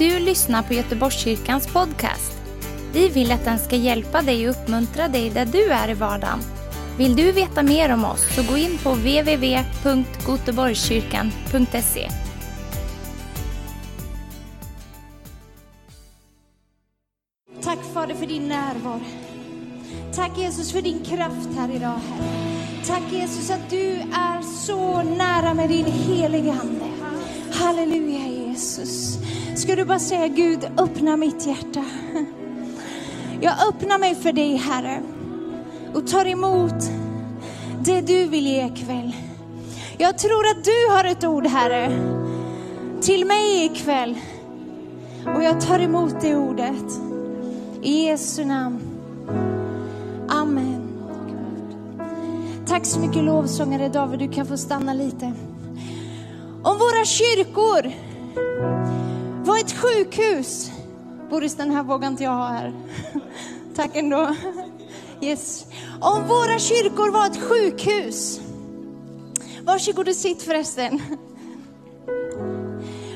du lyssnar på Göteborgskyrkans podcast. Vi vill att den ska hjälpa dig och uppmuntra dig där du är i vardagen. Vill du veta mer om oss så gå in på www.goteborgskyrkan.se. Tack Fader för din närvaro. Tack Jesus för din kraft här idag Herre. Tack Jesus att du är så nära med din heliga Ande. Halleluja Jesus. Ska du bara säga Gud, öppna mitt hjärta. Jag öppnar mig för dig Herre och tar emot det du vill ge ikväll. Jag tror att du har ett ord Herre till mig ikväll. Och jag tar emot det ordet. I Jesu namn. Amen. Tack så mycket lovsångare David, du kan få stanna lite. Om våra kyrkor var ett sjukhus. Boris, den här vågar inte jag ha här. Tack ändå. Yes. Om våra kyrkor var ett sjukhus. Varsågod och sitt förresten.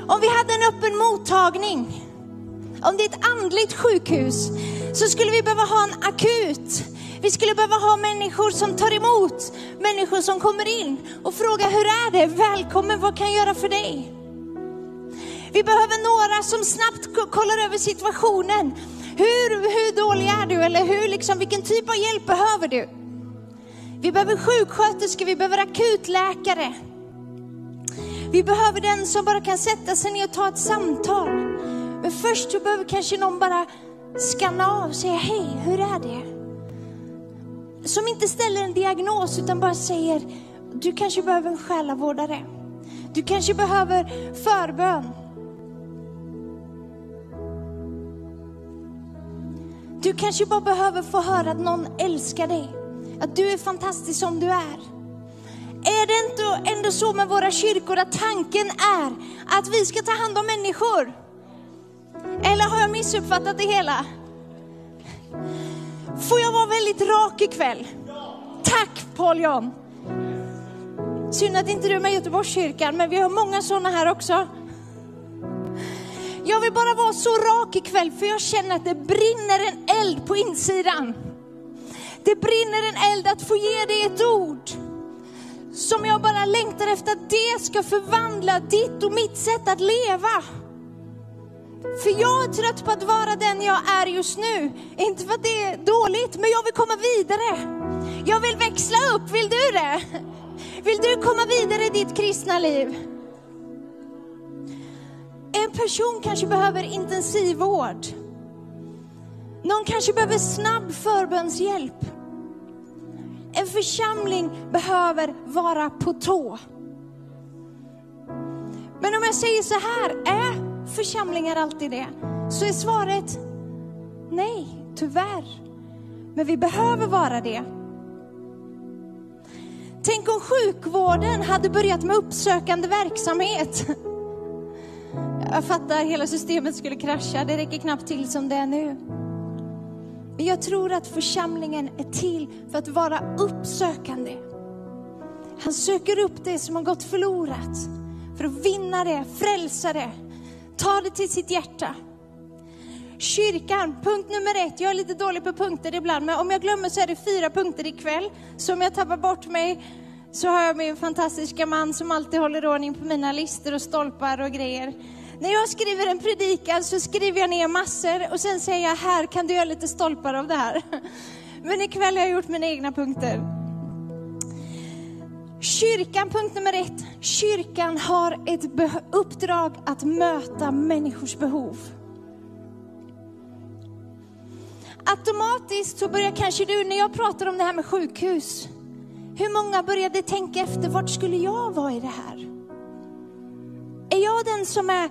Om vi hade en öppen mottagning. Om det är ett andligt sjukhus så skulle vi behöva ha en akut. Vi skulle behöva ha människor som tar emot människor som kommer in och frågar hur är det? Välkommen, vad kan jag göra för dig? Vi behöver några som snabbt kollar över situationen. Hur, hur dålig är du? Eller hur, liksom, vilken typ av hjälp behöver du? Vi behöver sjuksköterskor, vi behöver akutläkare. Vi behöver den som bara kan sätta sig ner och ta ett samtal. Men först så behöver kanske någon bara skanna av och säga hej, hur är det? Som inte ställer en diagnos utan bara säger, du kanske behöver en själavårdare. Du kanske behöver förbön. Du kanske bara behöver få höra att någon älskar dig. Att du är fantastisk som du är. Är det inte ändå så med våra kyrkor att tanken är att vi ska ta hand om människor? Eller har jag missuppfattat det hela? Får jag vara väldigt rak ikväll? Tack Paul Jan. Synd att inte du är med i Göteborgskyrkan, men vi har många sådana här också. Jag vill bara vara så rak ikväll, för jag känner att det brinner en eld på insidan. Det brinner en eld att få ge dig ett ord som jag bara längtar efter att det ska förvandla ditt och mitt sätt att leva. För jag är trött på att vara den jag är just nu. Inte för att det är dåligt, men jag vill komma vidare. Jag vill växla upp, vill du det? Vill du komma vidare i ditt kristna liv? En person kanske behöver intensivvård. Någon kanske behöver snabb förbönshjälp. En församling behöver vara på tå. Men om jag säger så här, är församlingar alltid det? Så är svaret nej, tyvärr. Men vi behöver vara det. Tänk om sjukvården hade börjat med uppsökande verksamhet. Jag fattar, hela systemet skulle krascha. Det räcker knappt till som det är nu. Men jag tror att församlingen är till för att vara uppsökande. Han söker upp det som har gått förlorat för att vinna det, frälsa det, ta det till sitt hjärta. Kyrkan, punkt nummer ett. Jag är lite dålig på punkter ibland, men om jag glömmer så är det fyra punkter ikväll. Så om jag tappar bort mig så har jag min fantastiska man som alltid håller ordning på mina listor och stolpar och grejer. När jag skriver en predikan så skriver jag ner massor och sen säger jag, här kan du göra lite stolpar av det här. Men ikväll har jag gjort mina egna punkter. Kyrkan, punkt nummer ett. Kyrkan har ett uppdrag att möta människors behov. Automatiskt så börjar kanske du, när jag pratar om det här med sjukhus, hur många började tänka efter, vart skulle jag vara i det här? Är jag den som är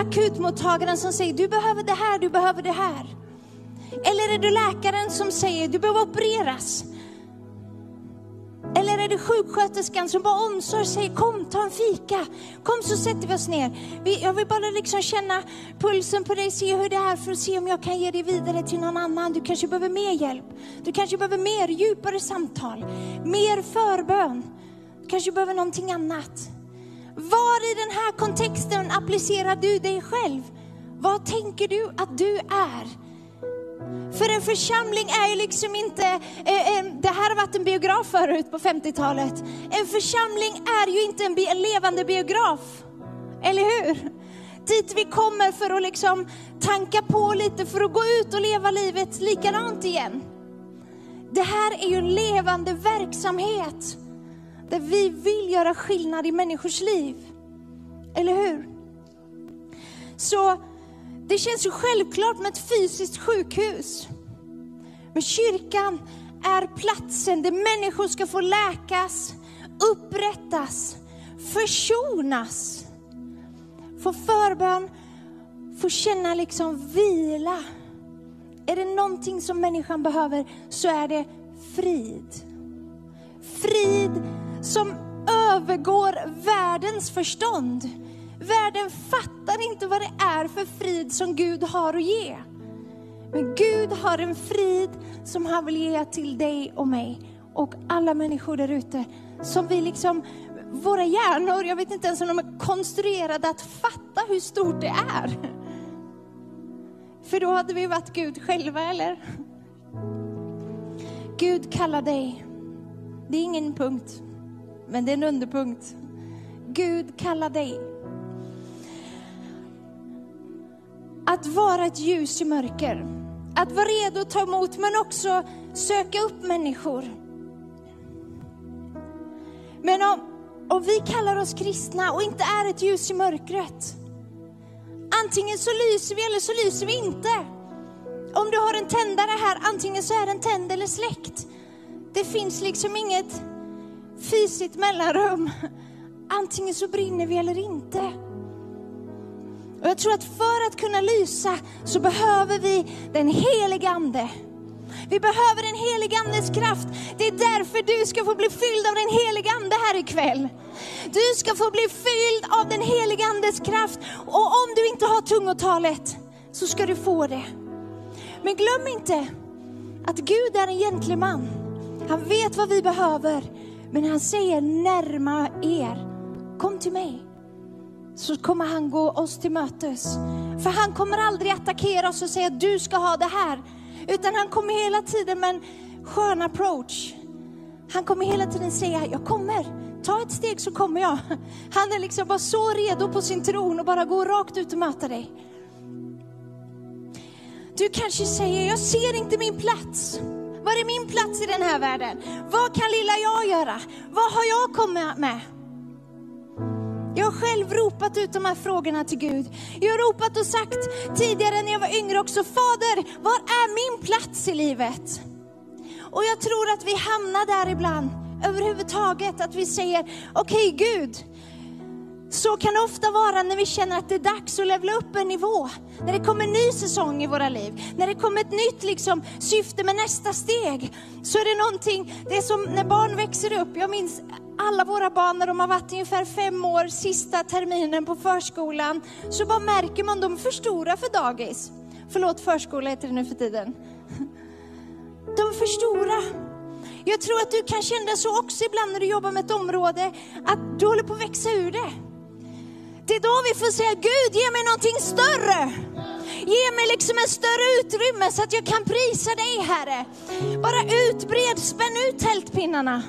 akutmottagaren som säger, du behöver det här, du behöver det här? Eller är du läkaren som säger, du behöver opereras? Eller är det sjuksköterskan som bara omsorg säger, kom ta en fika, kom så sätter vi oss ner. Jag vill bara liksom känna pulsen på dig, se hur det är för att se om jag kan ge dig vidare till någon annan. Du kanske behöver mer hjälp. Du kanske behöver mer, djupare samtal, mer förbön. Du kanske behöver någonting annat. Var i den här kontexten applicerar du dig själv? Vad tänker du att du är? För en församling är ju liksom inte, eh, eh, det här har varit en biograf förut på 50-talet. En församling är ju inte en, bi en levande biograf. Eller hur? Dit vi kommer för att liksom tanka på lite, för att gå ut och leva livet likadant igen. Det här är ju en levande verksamhet där vi vill göra skillnad i människors liv. Eller hur? Så det känns ju självklart med ett fysiskt sjukhus. Men kyrkan är platsen där människor ska få läkas, upprättas, försonas, få förbön, få känna liksom vila. Är det någonting som människan behöver så är det frid. Frid som övergår världens förstånd. Världen fattar inte vad det är för frid som Gud har att ge. Men Gud har en frid som han vill ge till dig och mig och alla människor där ute. Som vi liksom, våra hjärnor, jag vet inte ens om de är konstruerade att fatta hur stort det är. För då hade vi varit Gud själva, eller? Gud kallar dig. Det är ingen punkt, men det är en underpunkt. Gud kallar dig. Att vara ett ljus i mörker. Att vara redo att ta emot, men också söka upp människor. Men om, om vi kallar oss kristna och inte är ett ljus i mörkret, antingen så lyser vi eller så lyser vi inte. Om du har en tändare här, antingen så är den tänd eller släckt. Det finns liksom inget fysiskt mellanrum. Antingen så brinner vi eller inte. Och jag tror att för att kunna lysa så behöver vi den helige Ande. Vi behöver den helige Andes kraft. Det är därför du ska få bli fylld av den helige Ande här ikväll. Du ska få bli fylld av den helige Andes kraft. Och om du inte har tungotalet så ska du få det. Men glöm inte att Gud är en gentleman. Han vet vad vi behöver. Men han säger närma er. Kom till mig så kommer han gå oss till mötes. För han kommer aldrig attackera oss och säga du ska ha det här. Utan han kommer hela tiden med en skön approach. Han kommer hela tiden säga, jag kommer. Ta ett steg så kommer jag. Han är liksom bara så redo på sin tron och bara går rakt ut och möter dig. Du kanske säger, jag ser inte min plats. Var är min plats i den här världen? Vad kan lilla jag göra? Vad har jag kommit med? Jag har själv ropat ut de här frågorna till Gud. Jag har ropat och sagt tidigare när jag var yngre också, Fader, var är min plats i livet? Och jag tror att vi hamnar där ibland, överhuvudtaget, att vi säger, okej okay, Gud, så kan det ofta vara när vi känner att det är dags att levla upp en nivå. När det kommer en ny säsong i våra liv. När det kommer ett nytt liksom, syfte med nästa steg. Så är det någonting, det är som när barn växer upp. Jag minns alla våra barn när de har varit ungefär fem år, sista terminen på förskolan. Så bara märker man, de är för stora för dagis. Förlåt, förskola heter det nu för tiden. De är för stora. Jag tror att du kan känna så också ibland när du jobbar med ett område, att du håller på att växa ur det. Det är då vi får säga, Gud ge mig någonting större. Ge mig liksom en större utrymme så att jag kan prisa dig Herre. Bara utbred, spänn ut tältpinnarna.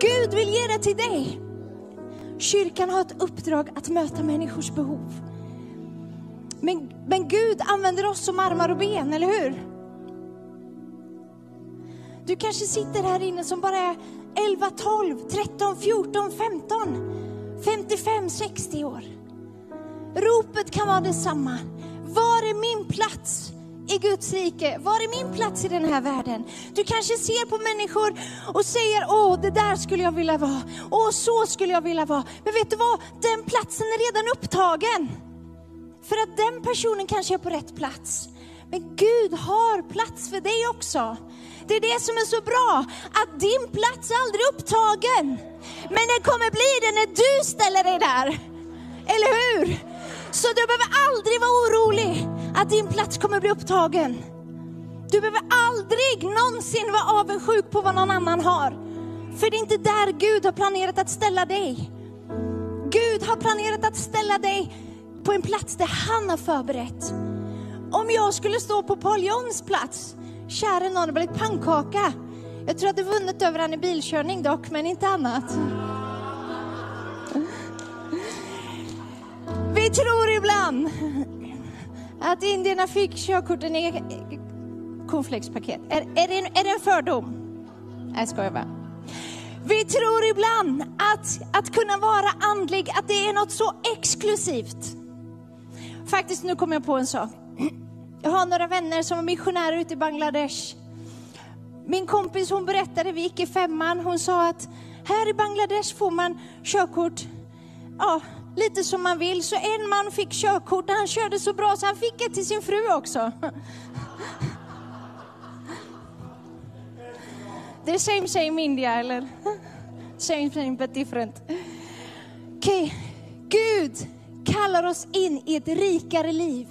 Gud vill ge det till dig. Kyrkan har ett uppdrag att möta människors behov. Men, men Gud använder oss som armar och ben, eller hur? Du kanske sitter här inne som bara är 11, 12, 13, 14, 15. 55, 60 år. Ropet kan vara detsamma. Var är min plats i Guds rike? Var är min plats i den här världen? Du kanske ser på människor och säger, åh, det där skulle jag vilja vara. Åh, så skulle jag vilja vara. Men vet du vad? Den platsen är redan upptagen. För att den personen kanske är på rätt plats. Men Gud har plats för dig också. Det är det som är så bra, att din plats är aldrig upptagen. Men den kommer bli det när du ställer dig där. Eller hur? Så du behöver aldrig vara orolig att din plats kommer bli upptagen. Du behöver aldrig någonsin vara avundsjuk på vad någon annan har. För det är inte där Gud har planerat att ställa dig. Gud har planerat att ställa dig på en plats där han har förberett. Om jag skulle stå på Paul Johns plats, käre någon, det blivit pannkaka. Jag tror att jag vunnit över han i bilkörning dock, men inte annat. Vi tror ibland att indierna fick körkorten i cornflakespaket. Är, är, det en, är det en fördom? Nej, jag skojar bara. Vi tror ibland att, att kunna vara andlig, att det är något så exklusivt. Faktiskt, nu kommer jag på en sak. Jag har några vänner som var missionärer ute i Bangladesh. Min kompis hon berättade, vi gick i femman, hon sa att här i Bangladesh får man körkort, ja, lite som man vill. Så en man fick körkort och han körde så bra så han fick det till sin fru också. Det är same same India, eller? Same same but different. Okej, okay. Gud kallar oss in i ett rikare liv.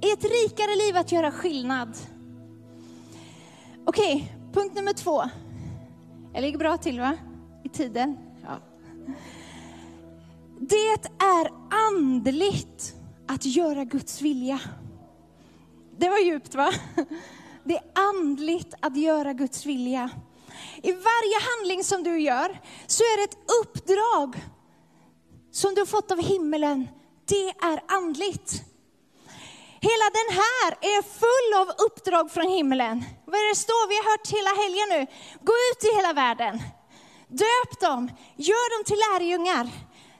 I ett rikare liv att göra skillnad. Okej, okay. punkt nummer två. Jag ligger bra till va? I tiden. Ja. Det är andligt att göra Guds vilja. Det var djupt va? Det är andligt att göra Guds vilja. I varje handling som du gör så är det ett uppdrag som du har fått av himmelen. Det är andligt. Hela den här är full av uppdrag från himlen. Vad är det står? Vi har hört hela helgen nu. Gå ut i hela världen. Döp dem, gör dem till lärjungar.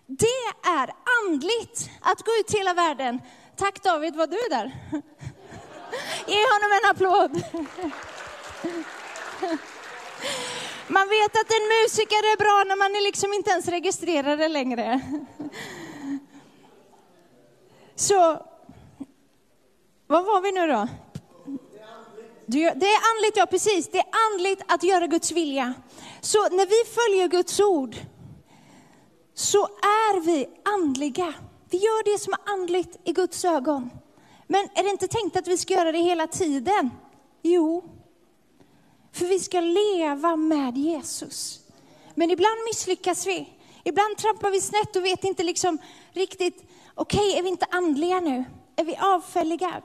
Det är andligt att gå ut i hela världen. Tack David, var du där? Ge honom en applåd. Man vet att en musiker är bra när man är liksom inte ens registrerade längre. Så, vad var vi nu då? Det är andligt, ja precis. Det är andligt att göra Guds vilja. Så när vi följer Guds ord så är vi andliga. Vi gör det som är andligt i Guds ögon. Men är det inte tänkt att vi ska göra det hela tiden? Jo, för vi ska leva med Jesus. Men ibland misslyckas vi. Ibland trampar vi snett och vet inte liksom riktigt, okej, okay, är vi inte andliga nu? Är vi avfälliga?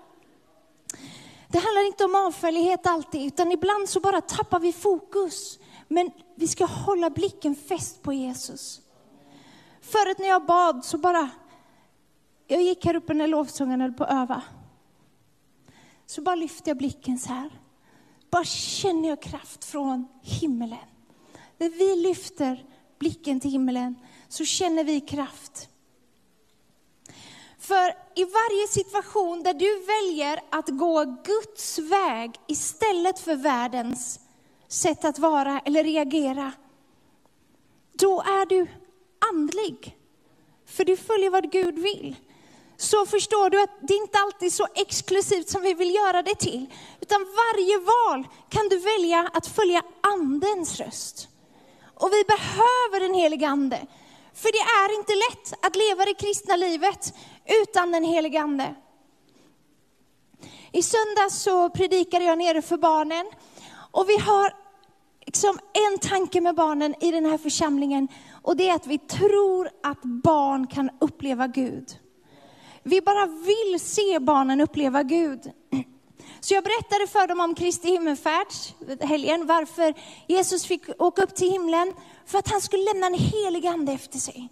Det handlar inte om avfällighet alltid, utan ibland så bara tappar vi fokus. Men vi ska hålla blicken fäst på Jesus. Förut när jag bad så bara jag gick här uppe när lovsången höll på att öva. Så bara lyfte jag blicken så här. Bara känner jag kraft från himmelen. När vi lyfter blicken till himmelen så känner vi kraft. För i varje situation där du väljer att gå Guds väg istället för världens sätt att vara eller reagera, då är du andlig. För du följer vad Gud vill så förstår du att det inte alltid är så exklusivt som vi vill göra det till. Utan varje val kan du välja att följa andens röst. Och vi behöver den helige ande. För det är inte lätt att leva det kristna livet utan den helige ande. I söndags så predikade jag nere för barnen. Och vi har liksom en tanke med barnen i den här församlingen. Och det är att vi tror att barn kan uppleva Gud. Vi bara vill se barnen uppleva Gud. Så jag berättade för dem om Kristi himmelfärd, helgen, varför Jesus fick åka upp till himlen. För att han skulle lämna en helig ande efter sig.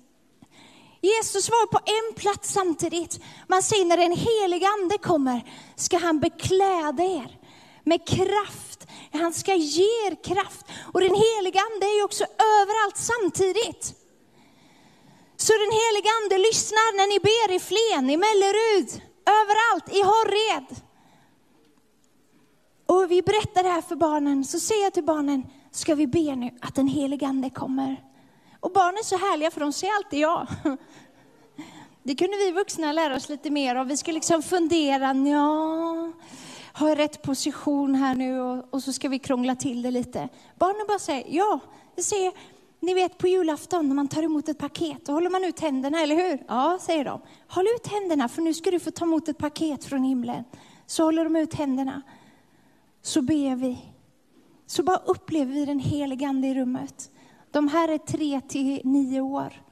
Jesus var på en plats samtidigt. Man säger när den helige ande kommer ska han bekläda er med kraft. Han ska ge er kraft. Och den helige ande är ju också överallt samtidigt. Så den helige ande lyssnar när ni ber i Flen, i Mellerud, överallt, i Horred. Och vi berättar det här för barnen, så säger jag till barnen, ska vi be nu att den helige ande kommer? Och barn är så härliga för de säger alltid ja. Det kunde vi vuxna lära oss lite mer av. Vi ska liksom fundera, ja, har jag rätt position här nu? Och, och, så ska vi krångla till det lite. Barnen bara säger ja. Jag säger, ni vet på julafton när man tar emot ett paket, då håller man ut händerna, eller hur? Ja, säger de. Håll ut händerna, för nu ska du få ta emot ett paket från himlen. Så håller de ut händerna. Så ber vi. Så bara upplever vi den helige Ande i rummet. De här är tre till nio år.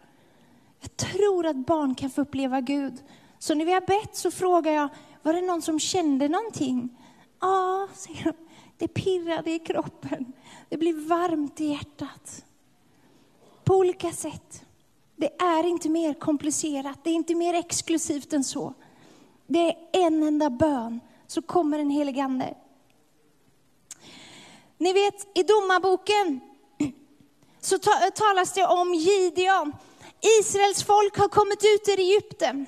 Jag tror att barn kan få uppleva Gud. Så när vi har bett så frågar jag, var det någon som kände någonting? Ja, säger de. Det pirrade i kroppen. Det blir varmt i hjärtat. På olika sätt. Det är inte mer komplicerat, det är inte mer exklusivt än så. Det är en enda bön, så kommer en helig ande. Ni vet, i domarboken så eh, talas det om Gideon. Israels folk har kommit ut ur Egypten.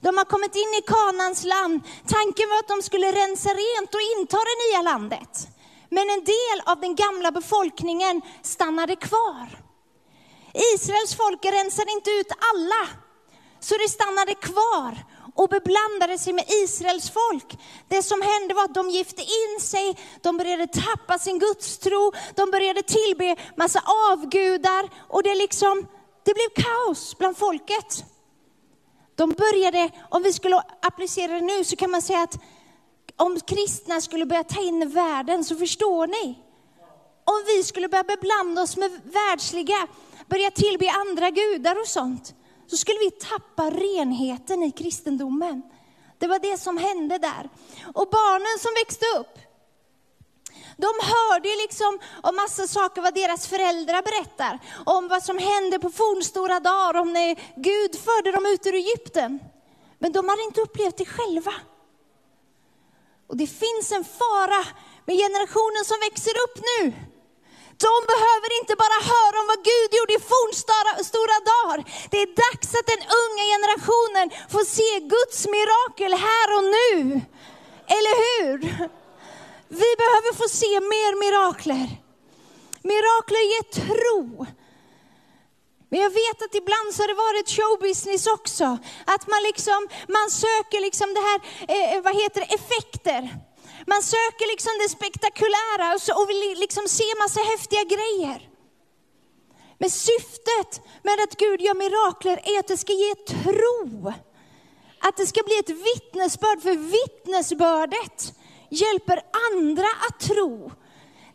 De har kommit in i Kanans land. Tanken var att de skulle rensa rent och inta det nya landet. Men en del av den gamla befolkningen stannade kvar. Israels folk rensade inte ut alla, så det stannade kvar och beblandade sig med Israels folk. Det som hände var att de gifte in sig, de började tappa sin gudstro, de började tillbe massa avgudar och det, liksom, det blev kaos bland folket. De började, om vi skulle applicera det nu så kan man säga att om kristna skulle börja ta in världen, så förstår ni. Om vi skulle börja beblanda oss med världsliga, börja tillbe andra gudar och sånt, så skulle vi tappa renheten i kristendomen. Det var det som hände där. Och barnen som växte upp, de hörde liksom om massa saker vad deras föräldrar berättar. Om vad som hände på fornstora dagar, om när Gud förde dem ut ur Egypten. Men de hade inte upplevt det själva. Och det finns en fara med generationen som växer upp nu. De behöver inte bara höra om vad Gud gjorde i fornstora dagar. Det är dags att den unga generationen får se Guds mirakel här och nu. Eller hur? Vi behöver få se mer mirakler. Mirakler ger tro. Men jag vet att ibland så har det varit showbusiness också. Att man liksom, man söker liksom det här, eh, vad heter det, effekter. Man söker liksom det spektakulära och, så, och vill liksom se massa häftiga grejer. Men syftet med att Gud gör mirakler är att det ska ge tro. Att det ska bli ett vittnesbörd, för vittnesbördet hjälper andra att tro.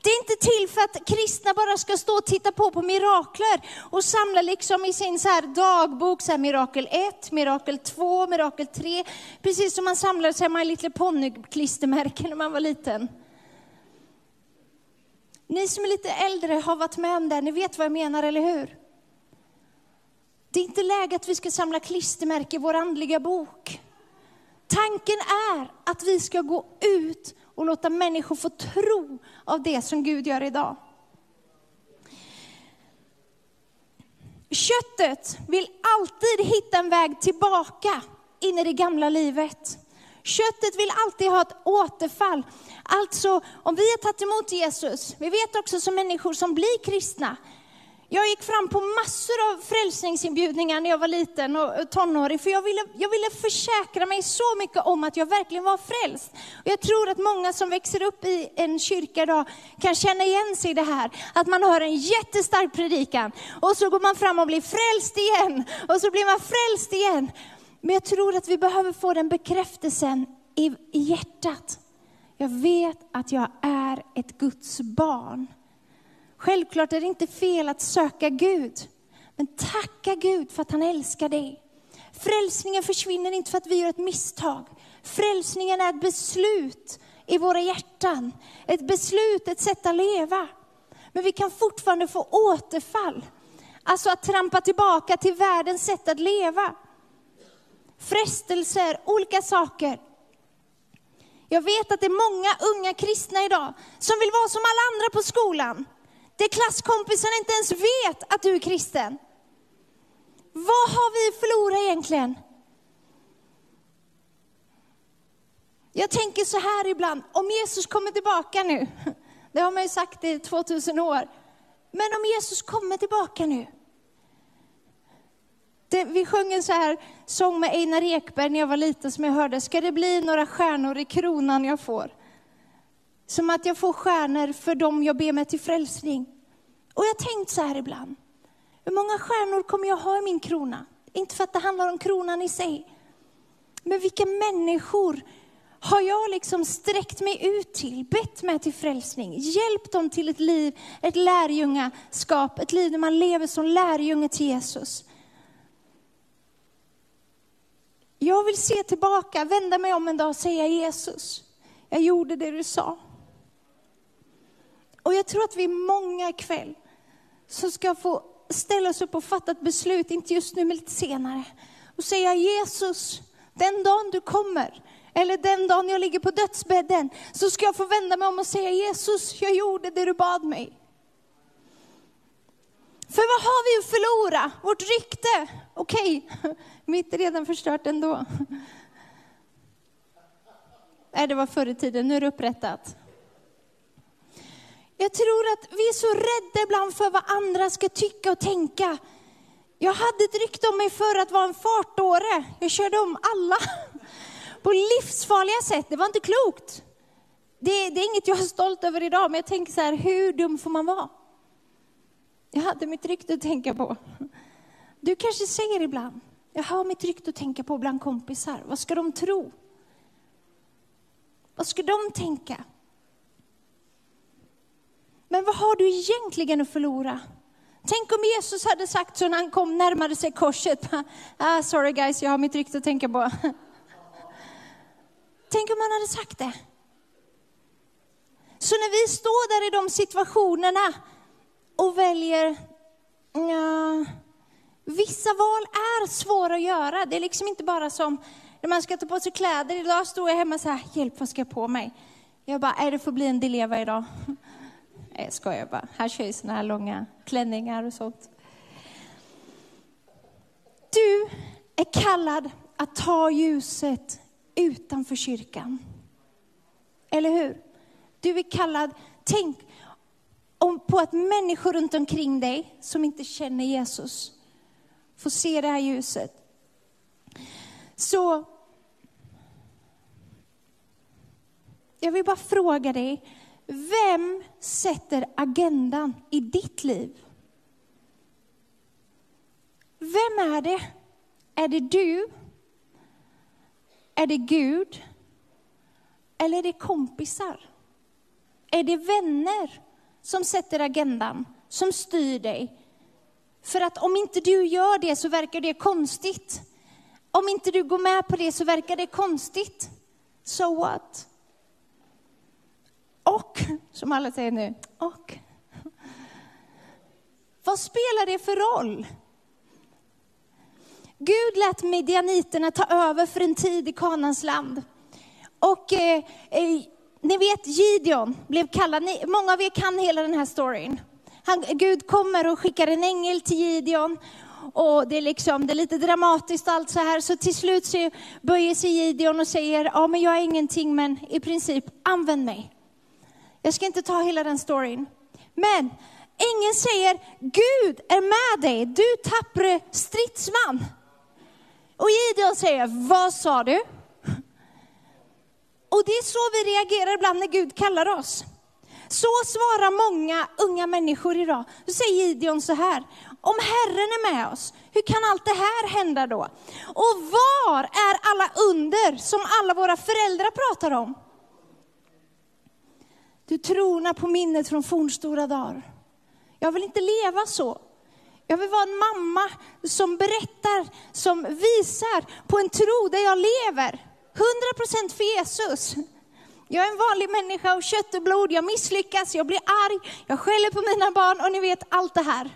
Det är inte till för att kristna bara ska stå och titta på på mirakler och samla liksom i sin så här dagbok, så här mirakel 1, mirakel 2, mirakel 3. Precis som man samlade sig My Little Pony-klistermärken när man var liten. Ni som är lite äldre har varit med om det, ni vet vad jag menar, eller hur? Det är inte läge att vi ska samla klistermärken i vår andliga bok. Tanken är att vi ska gå ut och låta människor få tro av det som Gud gör idag. Köttet vill alltid hitta en väg tillbaka in i det gamla livet. Köttet vill alltid ha ett återfall. Alltså, om vi har tagit emot Jesus, vi vet också som människor som blir kristna, jag gick fram på massor av frälsningsinbjudningar när jag var liten och tonåring. för jag ville, jag ville försäkra mig så mycket om att jag verkligen var frälst. Och jag tror att många som växer upp i en kyrka idag kan känna igen sig i det här, att man hör en jättestark predikan, och så går man fram och blir frälst igen, och så blir man frälst igen. Men jag tror att vi behöver få den bekräftelsen i, i hjärtat. Jag vet att jag är ett Guds barn. Självklart är det inte fel att söka Gud, men tacka Gud för att han älskar dig. Frälsningen försvinner inte för att vi gör ett misstag. Frälsningen är ett beslut i våra hjärtan. Ett beslut, ett sätt att leva. Men vi kan fortfarande få återfall. Alltså att trampa tillbaka till världens sätt att leva. Frestelser, olika saker. Jag vet att det är många unga kristna idag som vill vara som alla andra på skolan. Där klasskompisarna inte ens vet att du är kristen. Vad har vi förlorat egentligen? Jag tänker så här ibland, om Jesus kommer tillbaka nu, det har man ju sagt i 2000 år, men om Jesus kommer tillbaka nu. Det, vi sjöng en så här sång med Einar Ekberg när jag var liten som jag hörde, ska det bli några stjärnor i kronan jag får? Som att jag får stjärnor för dem jag ber mig till frälsning. Och jag har tänkt så här ibland. Hur många stjärnor kommer jag ha i min krona? Inte för att det handlar om kronan i sig. Men vilka människor har jag liksom sträckt mig ut till, bett mig till frälsning, hjälpt dem till ett liv, ett lärjungaskap, ett liv där man lever som lärjunge till Jesus. Jag vill se tillbaka, vända mig om en dag och säga Jesus, jag gjorde det du sa. Och jag tror att vi är många ikväll som ska få ställa oss upp och fatta ett beslut, inte just nu men lite senare. Och säga Jesus, den dagen du kommer, eller den dagen jag ligger på dödsbädden, så ska jag få vända mig om och säga Jesus, jag gjorde det du bad mig. För vad har vi att förlora? Vårt rykte. Okej, okay. mitt är redan förstört ändå. Nej, det var förr i tiden, nu är det upprättat. Jag tror att vi är så rädda ibland för vad andra ska tycka och tänka. Jag hade ett rykte om mig för att vara en fartåre. Jag körde om alla på livsfarliga sätt. Det var inte klokt. Det, det, är inget jag är stolt över idag, men jag tänker så här, hur dum får man vara? Jag hade mitt rykte att tänka på. Du kanske säger ibland, jag har mitt rykte att tänka på bland kompisar. Vad ska de tro? Vad ska de tänka? Men vad har du egentligen att förlora? Tänk om Jesus hade sagt så när han kom närmare sig korset. Ah, sorry guys, jag har mitt rykte att tänka på. Tänk om han hade sagt det. Så när vi står där i de situationerna och väljer, ja, vissa val är svåra att göra. Det är liksom inte bara som när man ska ta på sig kläder. Idag står jag hemma så här, hjälp vad ska jag på mig? Jag bara, är det får bli en dileva idag. Jag skojar bara. Här kör ju såna här långa klänningar och sånt. Du är kallad att ta ljuset utanför kyrkan. Eller hur? Du är kallad, tänk om, på att människor runt omkring dig som inte känner Jesus får se det här ljuset. Så jag vill bara fråga dig, vem sätter agendan i ditt liv? Vem är det? Är det du? Är det Gud? Eller är det kompisar? Är det vänner som sätter agendan, som styr dig? För att om inte du gör det så verkar det konstigt. Om inte du går med på det så verkar det konstigt. So what? Och, som alla säger nu, och. Vad spelar det för roll? Gud lät medianiterna ta över för en tid i Kanans land. Och eh, eh, ni vet Gideon blev kallad, ni, många av er kan hela den här storyn. Han, Gud kommer och skickar en ängel till Gideon. Och det är, liksom, det är lite dramatiskt allt så här. Så till slut så böjer sig Gideon och säger, ja men jag är ingenting men i princip använd mig. Jag ska inte ta hela den storyn. Men ängeln säger, Gud är med dig, du tappre stridsman. Och Gideon säger, vad sa du? Och det är så vi reagerar ibland när Gud kallar oss. Så svarar många unga människor idag. Då säger Gideon så här, om Herren är med oss, hur kan allt det här hända då? Och var är alla under som alla våra föräldrar pratar om? Du tronar på minnet från fornstora dagar. Jag vill inte leva så. Jag vill vara en mamma som berättar, som visar på en tro där jag lever. 100% för Jesus. Jag är en vanlig människa av kött och blod, jag misslyckas, jag blir arg, jag skäller på mina barn och ni vet allt det här.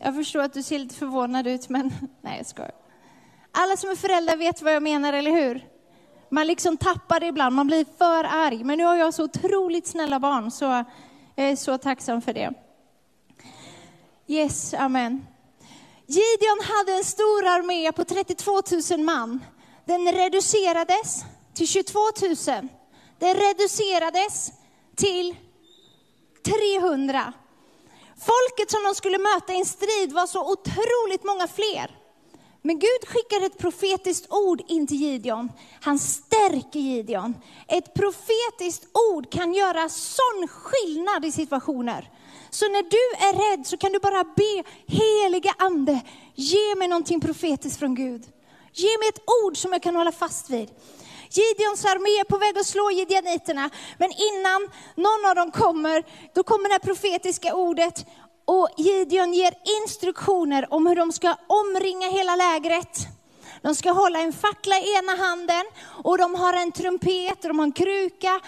Jag förstår att du ser lite förvånad ut, men nej jag skojar. Alla som är föräldrar vet vad jag menar, eller hur? Man liksom tappar det ibland, man blir för arg. Men nu har jag så otroligt snälla barn, så jag är så tacksam för det. Yes, amen. Gideon hade en stor armé på 32 000 man. Den reducerades till 22 000. Den reducerades till 300. Folket som de skulle möta i en strid var så otroligt många fler. Men Gud skickar ett profetiskt ord in till Gideon. Han stärker Gideon. Ett profetiskt ord kan göra sån skillnad i situationer. Så när du är rädd så kan du bara be, heliga ande, ge mig någonting profetiskt från Gud. Ge mig ett ord som jag kan hålla fast vid. Gideons armé är på väg att slå gideoniterna, men innan någon av dem kommer, då kommer det här profetiska ordet och Gideon ger instruktioner om hur de ska omringa hela lägret. De ska hålla en fackla i ena handen och de har en trumpet och de har en kruka.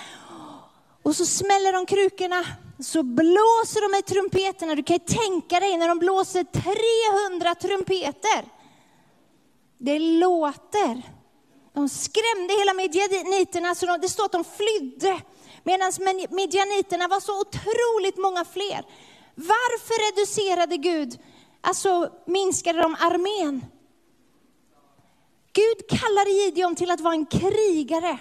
Och så smäller de krukorna, så blåser de i trumpeterna. Du kan ju tänka dig när de blåser 300 trumpeter. Det låter. De skrämde hela midjaniterna, så de, det står att de flydde. Medan midjaniterna var så otroligt många fler. Varför reducerade Gud, alltså minskade de armén? Gud kallade Gideon till att vara en krigare.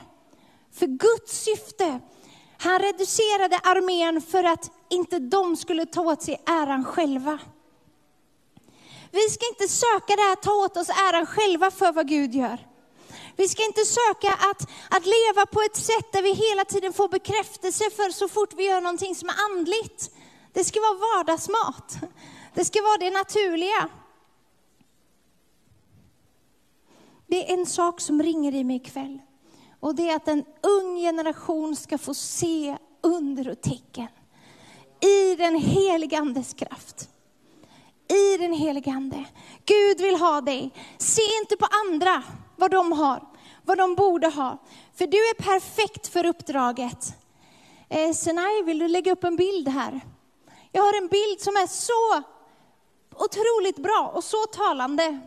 För Guds syfte. Han reducerade armén för att inte de skulle ta åt sig äran själva. Vi ska inte söka det här, ta åt oss äran själva för vad Gud gör. Vi ska inte söka att, att leva på ett sätt där vi hela tiden får bekräftelse för så fort vi gör någonting som är andligt. Det ska vara vardagsmat. Det ska vara det naturliga. Det är en sak som ringer i mig ikväll. Och det är att en ung generation ska få se under och tecken. I den helige Andes kraft. I den helige Ande. Gud vill ha dig. Se inte på andra, vad de har, vad de borde ha. För du är perfekt för uppdraget. Eh, Senai, vill du lägga upp en bild här? Jag har en bild som är så otroligt bra och så talande.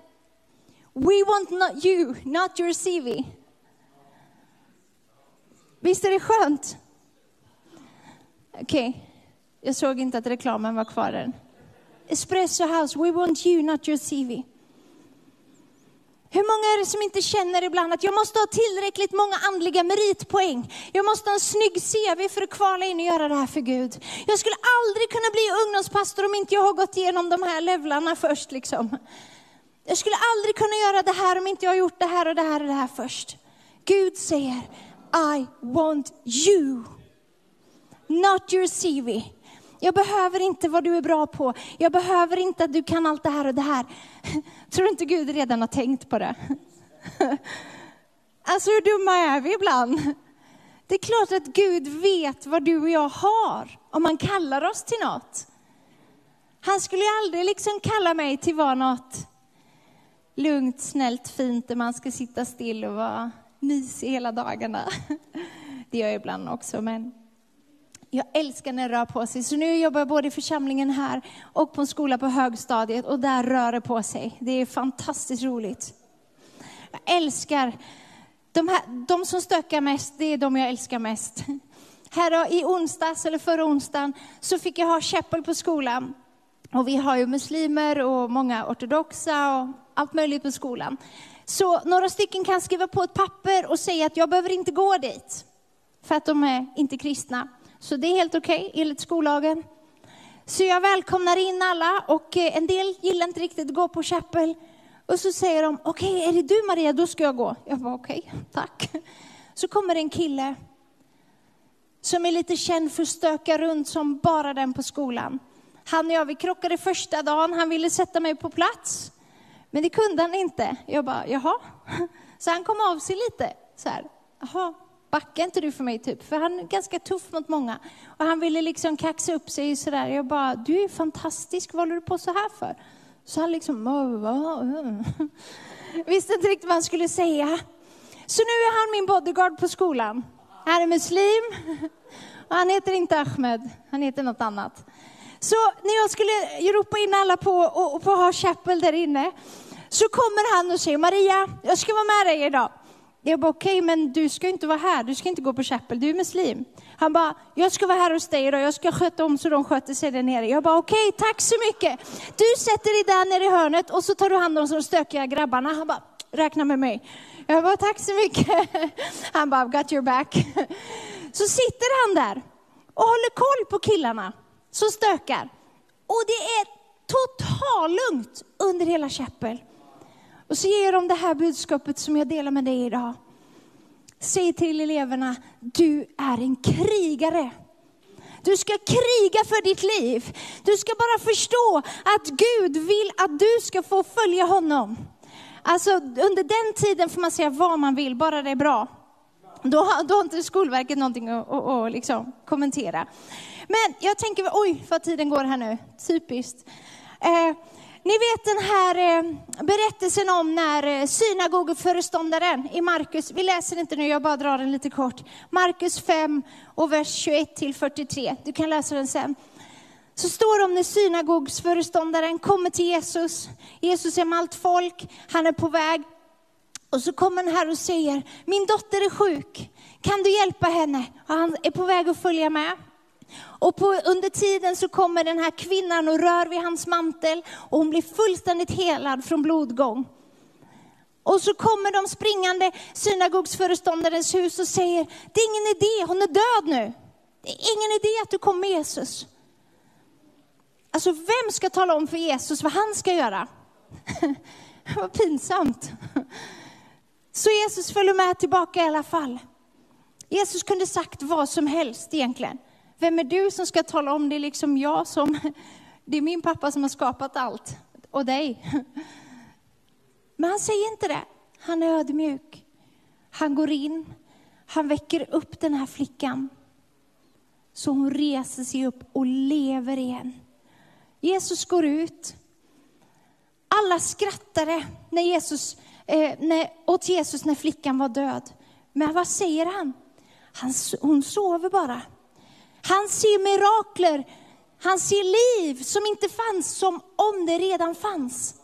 We want not you, not your CV. Visst är det skönt? Okej, okay. jag såg inte att reklamen var kvar än. Espresso House, we want you, not your CV. Hur många är det som inte känner ibland att jag måste ha tillräckligt många andliga meritpoäng? Jag måste ha en snygg CV för att kvala in och göra det här för Gud. Jag skulle aldrig kunna bli ungdomspastor om inte jag har gått igenom de här levlarna först. Liksom. Jag skulle aldrig kunna göra det här om inte jag har gjort det här och det här och det här först. Gud säger, I want you, not your CV. Jag behöver inte vad du är bra på. Jag behöver inte att du kan allt det här och det här. Tror du inte Gud redan har tänkt på det? Alltså hur dumma är vi ibland? Det är klart att Gud vet vad du och jag har, om han kallar oss till något. Han skulle ju aldrig liksom kalla mig till vara något lugnt, snällt, fint, där man ska sitta still och vara mysig hela dagarna. Det gör jag ibland också, men jag älskar när det rör på sig. Så nu jobbar jag både i församlingen här och på en skola på högstadiet och där rör det på sig. Det är fantastiskt roligt. Jag älskar, de, här, de som stökar mest, det är de jag älskar mest. Här i onsdags, eller förra onsdagen, så fick jag ha käppel på skolan. Och vi har ju muslimer och många ortodoxa och allt möjligt på skolan. Så några stycken kan skriva på ett papper och säga att jag behöver inte gå dit, för att de är inte kristna. Så det är helt okej okay, enligt skollagen. Så jag välkomnar in alla och eh, en del gillar inte riktigt att gå på chapel. Och så säger de, okej, okay, är det du Maria, då ska jag gå. Jag var okej, okay, tack. Så kommer en kille som är lite känd för att stöka runt som bara den på skolan. Han och jag, vi krockade första dagen, han ville sätta mig på plats. Men det kunde han inte. Jag bara, jaha. Så han kom av sig lite, så här, jaha, backa inte du för mig typ? För han är ganska tuff mot många. Och han ville liksom kaxa upp sig sådär. Jag bara, du är fantastisk, vad håller du på så här för? Så han liksom, visste inte riktigt vad han skulle säga. Så nu är han min bodyguard på skolan. Han är muslim. Och han heter inte Ahmed, han heter något annat. Så när jag skulle ropa in alla på och, på ha chapel där inne, så kommer han och säger, Maria, jag ska vara med dig idag. Jag bara, okej, okay, men du ska inte vara här, du ska inte gå på chapel, du är muslim. Han bara, jag ska vara här hos dig idag, jag ska sköta om så de sköter sig där nere. Jag bara, okej, okay, tack så mycket. Du sätter dig där nere i hörnet och så tar du hand om de stökiga grabbarna. Han bara, räkna med mig. Jag bara, tack så mycket. Han bara, I've got your back. Så sitter han där och håller koll på killarna som stökar. Och det är totalt under hela chapel. Och så ger de det här budskapet som jag delar med dig idag. Säg till eleverna, du är en krigare. Du ska kriga för ditt liv. Du ska bara förstå att Gud vill att du ska få följa honom. Alltså under den tiden får man säga vad man vill, bara det är bra. Då har, då har inte Skolverket någonting att, att, att liksom kommentera. Men jag tänker, oj vad tiden går här nu, typiskt. Eh, ni vet den här eh, berättelsen om när eh, synagogföreståndaren i Markus, vi läser inte nu, jag bara drar den lite kort. Markus 5 och vers 21 till 43, du kan läsa den sen. Så står det om när synagogsföreståndaren kommer till Jesus. Jesus är med allt folk, han är på väg. Och så kommer han här och säger, min dotter är sjuk, kan du hjälpa henne? Och han är på väg att följa med. Och på, under tiden så kommer den här kvinnan och rör vid hans mantel och hon blir fullständigt helad från blodgång. Och så kommer de springande synagogsföreståndarens hus och säger, det är ingen idé, hon är död nu. Det är ingen idé att du kom med Jesus. Alltså vem ska tala om för Jesus vad han ska göra? vad pinsamt. Så Jesus följer med tillbaka i alla fall. Jesus kunde sagt vad som helst egentligen. Vem är du som ska tala om det? liksom jag som, det är min pappa som har skapat allt och dig. Men han säger inte det. Han är ödmjuk. Han går in, han väcker upp den här flickan. Så hon reser sig upp och lever igen. Jesus går ut. Alla skrattade när Jesus, eh, när, åt Jesus när flickan var död. Men vad säger han? han hon sover bara. Han ser mirakler, han ser liv som inte fanns, som om det redan fanns.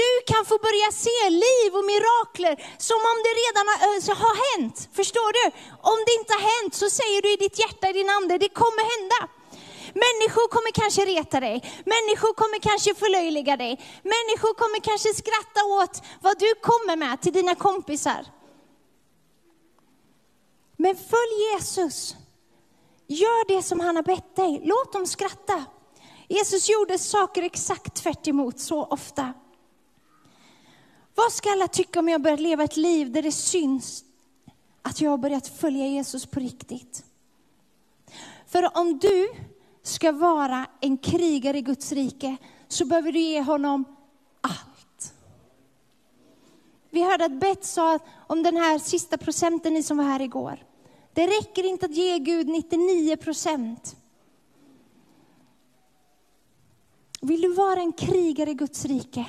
Du kan få börja se liv och mirakler som om det redan har, eh, har hänt. Förstår du? Om det inte har hänt så säger du i ditt hjärta, i din ande, det kommer hända. Människor kommer kanske reta dig, människor kommer kanske förlöjliga dig, människor kommer kanske skratta åt vad du kommer med till dina kompisar. Men följ Jesus. Gör det som han har bett dig. Låt dem skratta. Jesus gjorde saker exakt tvärt så ofta. Vad ska alla tycka om jag börjar leva ett liv där det syns att jag har börjat följa Jesus på riktigt? För om du ska vara en krigare i Guds rike så behöver du ge honom allt. Vi hörde att Bett sa om den här sista procenten, ni som var här igår. Det räcker inte att ge Gud 99 procent. Vill du vara en krigare i Guds rike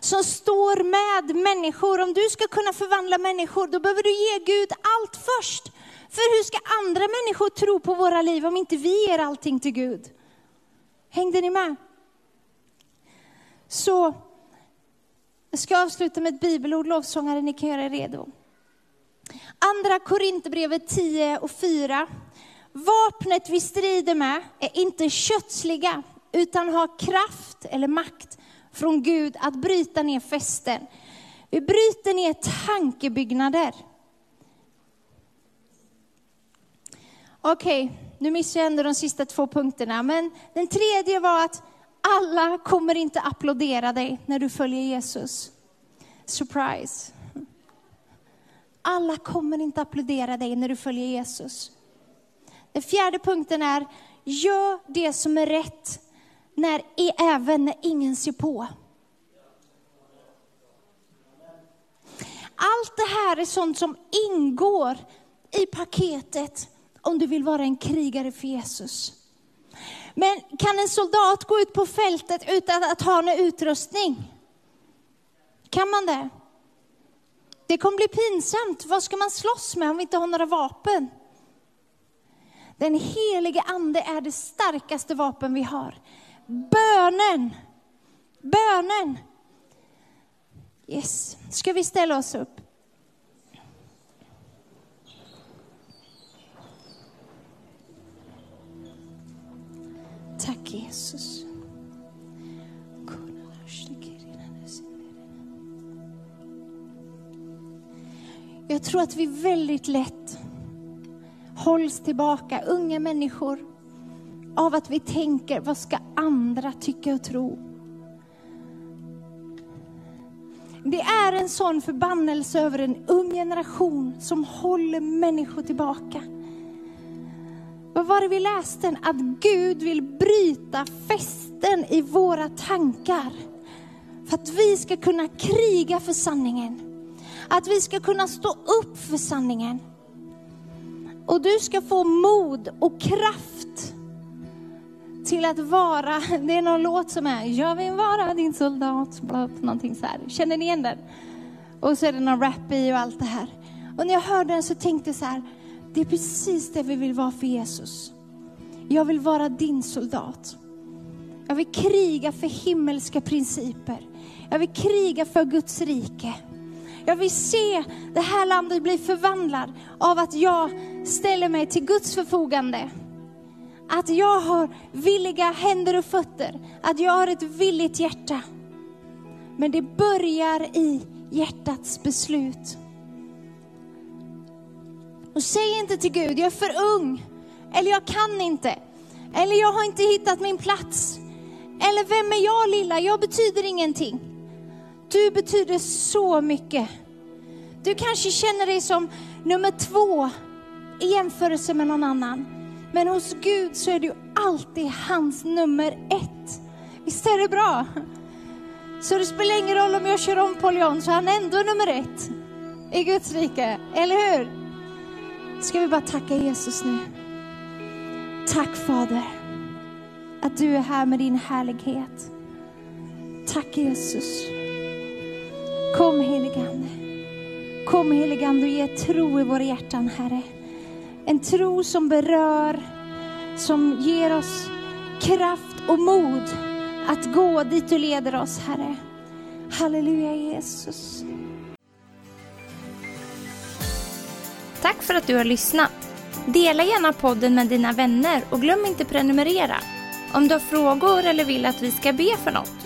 som står med människor? Om du ska kunna förvandla människor, då behöver du ge Gud allt först. För hur ska andra människor tro på våra liv om inte vi ger allting till Gud? Hängde ni med? Så, jag ska avsluta med ett bibelord, lovsångare, ni kan göra er redo. Andra Korinthierbrevet 10 och 4. Vapnet vi strider med är inte kötsliga, utan har kraft eller makt från Gud att bryta ner fästen. Vi bryter ner tankebyggnader. Okej, okay, nu missar jag ändå de sista två punkterna, men den tredje var att alla kommer inte applådera dig när du följer Jesus. Surprise. Alla kommer inte applådera dig när du följer Jesus. Den fjärde punkten är, gör det som är rätt, när, även när ingen ser på. Allt det här är sånt som ingår i paketet om du vill vara en krigare för Jesus. Men kan en soldat gå ut på fältet utan att ha någon utrustning? Kan man det? Det kommer bli pinsamt. Vad ska man slåss med om vi inte har några vapen? Den helige ande är det starkaste vapen vi har. Bönen. Bönen. Yes. Ska vi ställa oss upp? Tack Jesus. Jag tror att vi väldigt lätt hålls tillbaka, unga människor, av att vi tänker, vad ska andra tycka och tro? Det är en sån förbannelse över en ung generation som håller människor tillbaka. Vad var det vi läste? Att Gud vill bryta fästen i våra tankar. För att vi ska kunna kriga för sanningen. Att vi ska kunna stå upp för sanningen. Och du ska få mod och kraft till att vara, det är någon låt som är Jag vill vara din soldat, någonting så här. Känner ni igen den? Och så är det någon rap i och allt det här. Och när jag hörde den så tänkte jag så här, det är precis det vi vill vara för Jesus. Jag vill vara din soldat. Jag vill kriga för himmelska principer. Jag vill kriga för Guds rike. Jag vill se det här landet bli förvandlat av att jag ställer mig till Guds förfogande. Att jag har villiga händer och fötter. Att jag har ett villigt hjärta. Men det börjar i hjärtats beslut. Och säg inte till Gud, jag är för ung. Eller jag kan inte. Eller jag har inte hittat min plats. Eller vem är jag lilla? Jag betyder ingenting. Du betyder så mycket. Du kanske känner dig som nummer två i jämförelse med någon annan. Men hos Gud så är du alltid hans nummer ett. Visst är det bra? Så det spelar ingen roll om jag kör om Paul John så är ändå nummer ett i Guds rike. Eller hur? Ska vi bara tacka Jesus nu? Tack Fader att du är här med din härlighet. Tack Jesus. Kom heligande. Kom heligande och ge tro i våra hjärtan Herre. En tro som berör, som ger oss kraft och mod att gå dit du leder oss Herre. Halleluja Jesus. Tack för att du har lyssnat. Dela gärna podden med dina vänner och glöm inte prenumerera. Om du har frågor eller vill att vi ska be för något